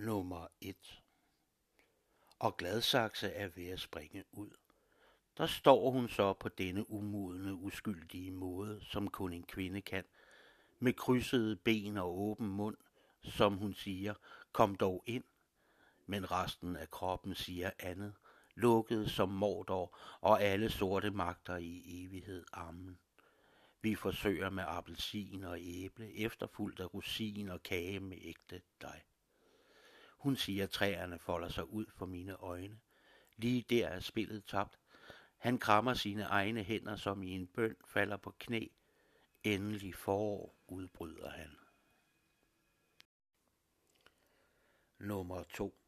nummer 1. Og Gladsaxe er ved at springe ud. Der står hun så på denne umodne, uskyldige måde, som kun en kvinde kan, med krydsede ben og åben mund, som hun siger, kom dog ind. Men resten af kroppen siger andet, lukket som mordor og alle sorte magter i evighed armen. Vi forsøger med appelsin og æble, efterfulgt af rosin og kage med ægte dej. Hun siger, at træerne folder sig ud for mine øjne. Lige der er spillet tabt. Han krammer sine egne hænder, som i en bøn falder på knæ. Endelig forår, udbryder han. Nummer 2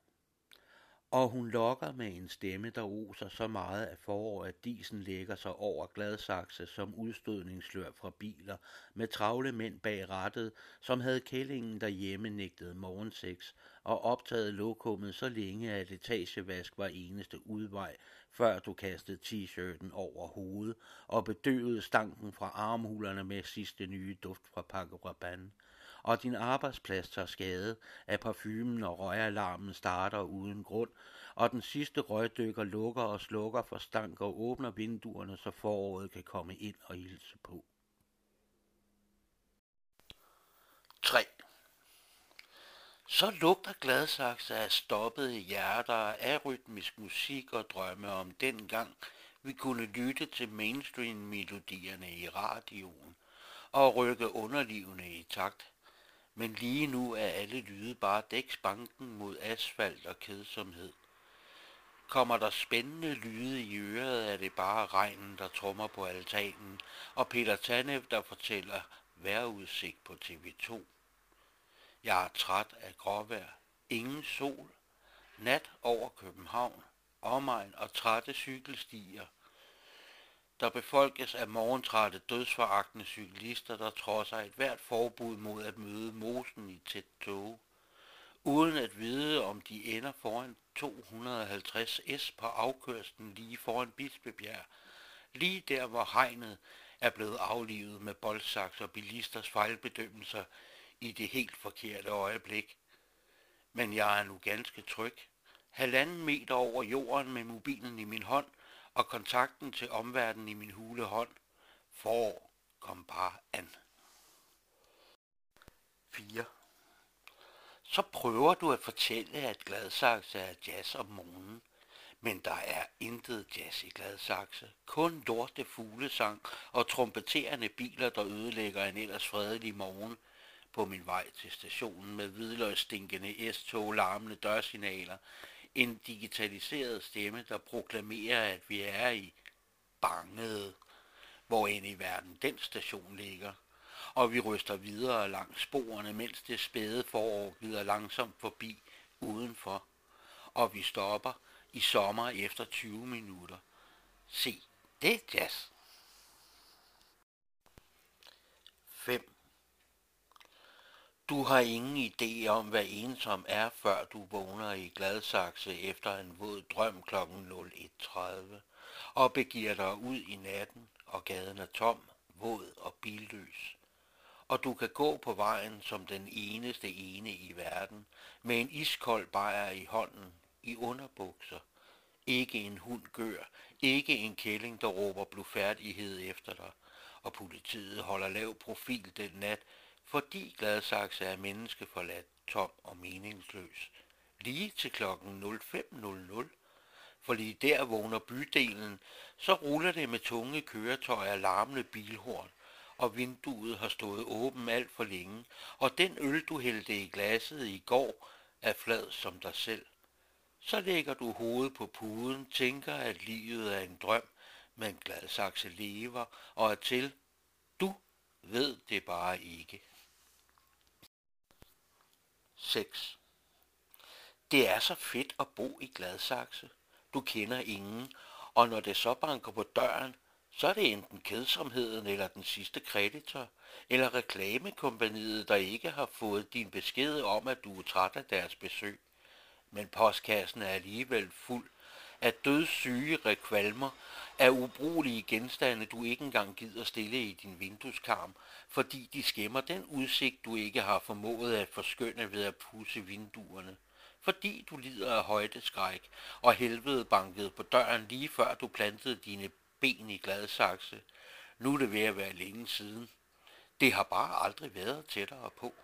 og hun lokker med en stemme, der oser så meget af forår, at disen lægger sig over gladsakse som udstødningsslør fra biler, med travle mænd bag rattet, som havde kællingen derhjemme nægtet morgenseks og optaget lokummet så længe, at etagevask var eneste udvej, før du kastede t-shirten over hovedet og bedøvede stanken fra armhulerne med sidste nye duft fra Paco Rabanne og din arbejdsplads tager skade, at parfumen og røgalarmen starter uden grund, og den sidste røgdykker lukker og slukker for stank og åbner vinduerne, så foråret kan komme ind og hilse på. 3. Så lugter Gladsaxe af stoppede hjerter, af rytmisk musik og drømme om den gang, vi kunne lytte til mainstream-melodierne i radioen og rykke underlivene i takt men lige nu er alle lyde bare dæksbanken mod asfalt og kedsomhed. Kommer der spændende lyde i øret, er det bare regnen, der trummer på altanen, og Peter Tanev, der fortæller vejrudsigt på TV2. Jeg er træt af gråvejr, ingen sol, nat over København, omegn og trætte cykelstier – der befolkes af morgentrætte dødsforagtende cyklister, der trodser et hvert forbud mod at møde mosen i tæt tog, uden at vide, om de ender foran 250 S på afkørslen lige foran Bispebjerg, lige der, hvor hegnet er blevet aflivet med boldsaks og bilisters fejlbedømmelser i det helt forkerte øjeblik. Men jeg er nu ganske tryg. Halvanden meter over jorden med mobilen i min hånd – og kontakten til omverdenen i min hule hånd. For kom bare an. 4. Så prøver du at fortælle, at Gladsaxe er jazz om morgenen. Men der er intet jazz i Gladsaxe. Kun lorte fuglesang og trompeterende biler, der ødelægger en ellers fredelig morgen på min vej til stationen med hvidløgsstinkende S-tog, larmende dørsignaler, en digitaliseret stemme, der proklamerer, at vi er i banget, hvor end i verden den station ligger. Og vi ryster videre langs sporene, mens det spæde forår glider langsomt forbi udenfor. Og vi stopper i sommer efter 20 minutter. Se, det er jazz. 5. Du har ingen idé om, hvad ensom er, før du vågner i Gladsaxe efter en våd drøm kl. 01.30 og begiver dig ud i natten, og gaden er tom, våd og billøs. Og du kan gå på vejen som den eneste ene i verden, med en iskold bajer i hånden, i underbukser. Ikke en hund gør, ikke en kælling, der råber blufærdighed efter dig, og politiet holder lav profil den nat, fordi Gladsaxe er menneskeforladt, tom og meningsløs. Lige til klokken 05.00, for lige der vågner bydelen, så ruller det med tunge køretøjer larmende bilhorn, og vinduet har stået åben alt for længe, og den øl, du hældte i glasset i går, er flad som dig selv. Så lægger du hovedet på puden, tænker, at livet er en drøm, men Gladsaxe lever og er til. Du ved det bare ikke. 6. Det er så fedt at bo i Gladsaxe. Du kender ingen, og når det så banker på døren, så er det enten kedsomheden eller den sidste kreditor, eller reklamekompaniet, der ikke har fået din besked om, at du er træt af deres besøg. Men postkassen er alligevel fuld af dødssyge rekvalmer, af ubrugelige genstande, du ikke engang gider stille i din vindueskarm, fordi de skæmmer den udsigt, du ikke har formået at forskønne ved at pusse vinduerne. fordi du lider af højdeskræk, og helvede bankede på døren lige før du plantede dine ben i gladsakse. Nu er det ved at være længe siden. Det har bare aldrig været tættere på.